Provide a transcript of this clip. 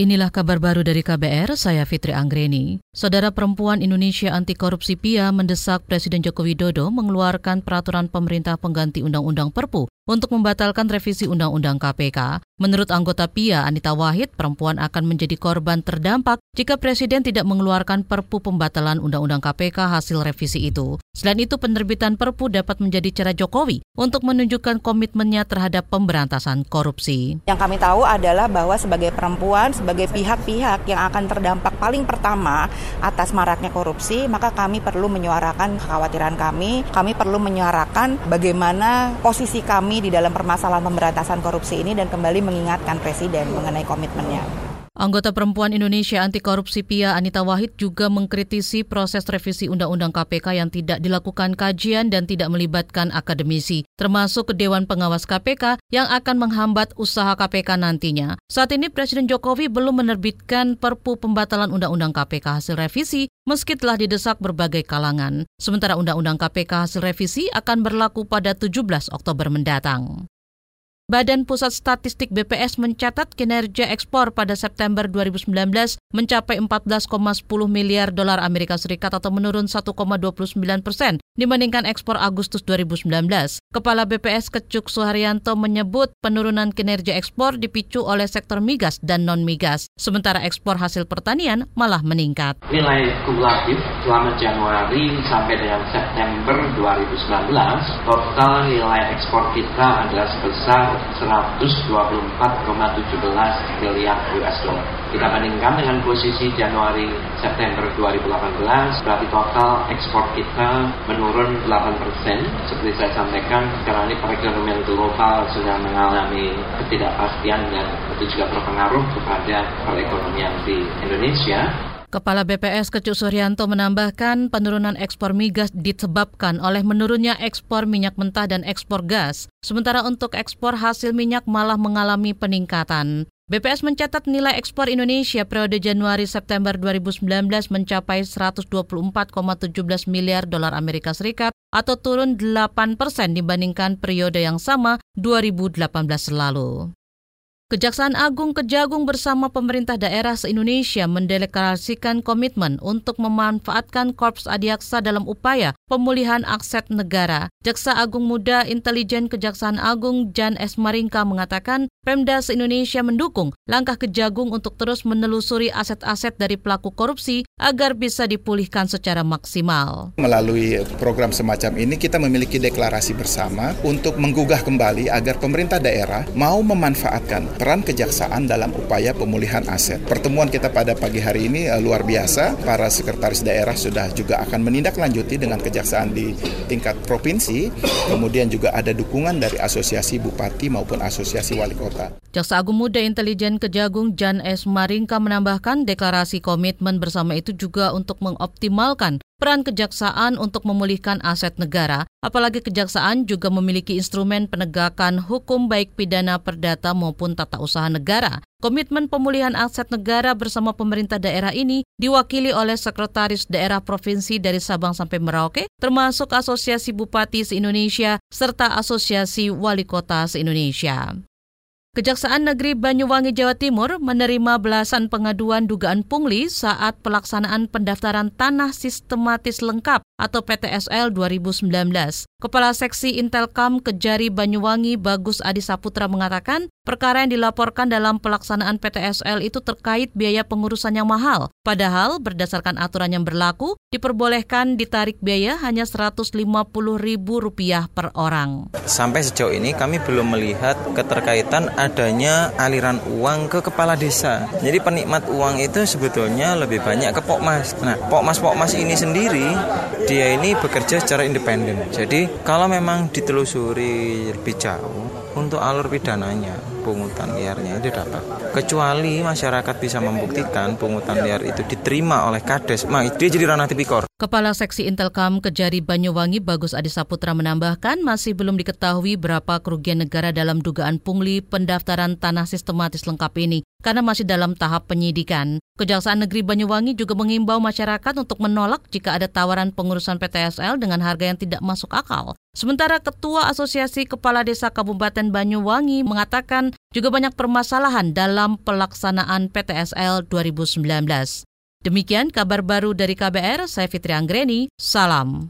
Inilah kabar baru dari KBR, saya Fitri Anggreni. Saudara Perempuan Indonesia Anti Korupsi PIA mendesak Presiden Joko Widodo mengeluarkan peraturan pemerintah pengganti Undang-Undang Perpu untuk membatalkan revisi Undang-Undang KPK. Menurut anggota PIA Anita Wahid, perempuan akan menjadi korban terdampak jika Presiden tidak mengeluarkan Perpu pembatalan Undang-Undang KPK hasil revisi itu. Selain itu, penerbitan Perpu dapat menjadi cara Jokowi untuk menunjukkan komitmennya terhadap pemberantasan korupsi. Yang kami tahu adalah bahwa sebagai perempuan, sebagai pihak-pihak yang akan terdampak paling pertama atas maraknya korupsi, maka kami perlu menyuarakan kekhawatiran kami. Kami perlu menyuarakan bagaimana posisi kami di dalam permasalahan pemberantasan korupsi ini dan kembali mengingatkan Presiden mengenai komitmennya. Anggota Perempuan Indonesia Anti Korupsi PIA Anita Wahid juga mengkritisi proses revisi Undang-Undang KPK yang tidak dilakukan kajian dan tidak melibatkan akademisi, termasuk ke Dewan Pengawas KPK yang akan menghambat usaha KPK nantinya. Saat ini Presiden Jokowi belum menerbitkan Perpu pembatalan Undang-Undang KPK hasil revisi meski telah didesak berbagai kalangan. Sementara Undang-Undang KPK hasil revisi akan berlaku pada 17 Oktober mendatang. Badan Pusat Statistik BPS mencatat kinerja ekspor pada September 2019 mencapai 14,10 miliar dolar Amerika Serikat atau menurun 1,29 persen dibandingkan ekspor Agustus 2019. Kepala BPS Kecuk Suharyanto menyebut penurunan kinerja ekspor dipicu oleh sektor migas dan non-migas, sementara ekspor hasil pertanian malah meningkat. Nilai kumulatif selama Januari sampai dengan September 2019, total nilai ekspor kita adalah sebesar 124,17 miliar US dollar. Kita bandingkan dengan posisi Januari September 2018, berarti total ekspor kita menurun 8%. Seperti saya sampaikan, karena ini perekonomian global sudah mengalami ketidakpastian dan itu juga berpengaruh kepada perekonomian di Indonesia. Kepala BPS Kecuk Suryanto menambahkan penurunan ekspor migas disebabkan oleh menurunnya ekspor minyak mentah dan ekspor gas, sementara untuk ekspor hasil minyak malah mengalami peningkatan. BPS mencatat nilai ekspor Indonesia periode Januari-September 2019 mencapai 124,17 miliar dolar Amerika Serikat atau turun 8 persen dibandingkan periode yang sama 2018 lalu. Kejaksaan Agung Kejagung bersama pemerintah daerah se-Indonesia mendeklarasikan komitmen untuk memanfaatkan Korps Adiaksa dalam upaya pemulihan aset negara. Jaksa Agung Muda Intelijen Kejaksaan Agung Jan S. Maringka mengatakan Pemda se-Indonesia mendukung langkah Kejagung untuk terus menelusuri aset-aset dari pelaku korupsi agar bisa dipulihkan secara maksimal. Melalui program semacam ini kita memiliki deklarasi bersama untuk menggugah kembali agar pemerintah daerah mau memanfaatkan peran kejaksaan dalam upaya pemulihan aset. Pertemuan kita pada pagi hari ini uh, luar biasa. Para sekretaris daerah sudah juga akan menindaklanjuti dengan kejaksaan di tingkat provinsi. Kemudian juga ada dukungan dari asosiasi bupati maupun asosiasi wali kota. Jaksa Agung Muda Intelijen Kejagung Jan S. Maringka menambahkan deklarasi komitmen bersama itu juga untuk mengoptimalkan peran kejaksaan untuk memulihkan aset negara, apalagi kejaksaan juga memiliki instrumen penegakan hukum baik pidana perdata maupun tata usaha negara. Komitmen pemulihan aset negara bersama pemerintah daerah ini diwakili oleh Sekretaris Daerah Provinsi dari Sabang sampai Merauke, termasuk Asosiasi Bupati se-Indonesia serta Asosiasi Wali Kota se-Indonesia. Kejaksaan Negeri Banyuwangi, Jawa Timur menerima belasan pengaduan dugaan pungli saat pelaksanaan pendaftaran tanah sistematis lengkap atau PTSL 2019. Kepala Seksi Intelkam Kejari Banyuwangi Bagus Adi Saputra mengatakan, perkara yang dilaporkan dalam pelaksanaan PTSL itu terkait biaya pengurusan yang mahal. Padahal berdasarkan aturan yang berlaku, diperbolehkan ditarik biaya hanya Rp150.000 per orang. Sampai sejauh ini kami belum melihat keterkaitan adanya aliran uang ke kepala desa. Jadi penikmat uang itu sebetulnya lebih banyak ke Pokmas. Nah, Pokmas-Pokmas ini sendiri dia ini bekerja secara independen. Jadi kalau memang ditelusuri lebih jauh untuk alur pidananya pungutan liarnya itu dapat. Kecuali masyarakat bisa membuktikan pungutan liar itu diterima oleh Kades, maka dia jadi ranah tipikor. Kepala Seksi Intelkam Kejari Banyuwangi Bagus Adi Saputra menambahkan masih belum diketahui berapa kerugian negara dalam dugaan pungli pendaftaran tanah sistematis lengkap ini karena masih dalam tahap penyidikan. Kejaksaan Negeri Banyuwangi juga mengimbau masyarakat untuk menolak jika ada tawaran pengurusan PTSL dengan harga yang tidak masuk akal. Sementara Ketua Asosiasi Kepala Desa Kabupaten Banyuwangi mengatakan juga banyak permasalahan dalam pelaksanaan PTSL 2019. Demikian kabar baru dari KBR, saya Fitri Anggreni, salam.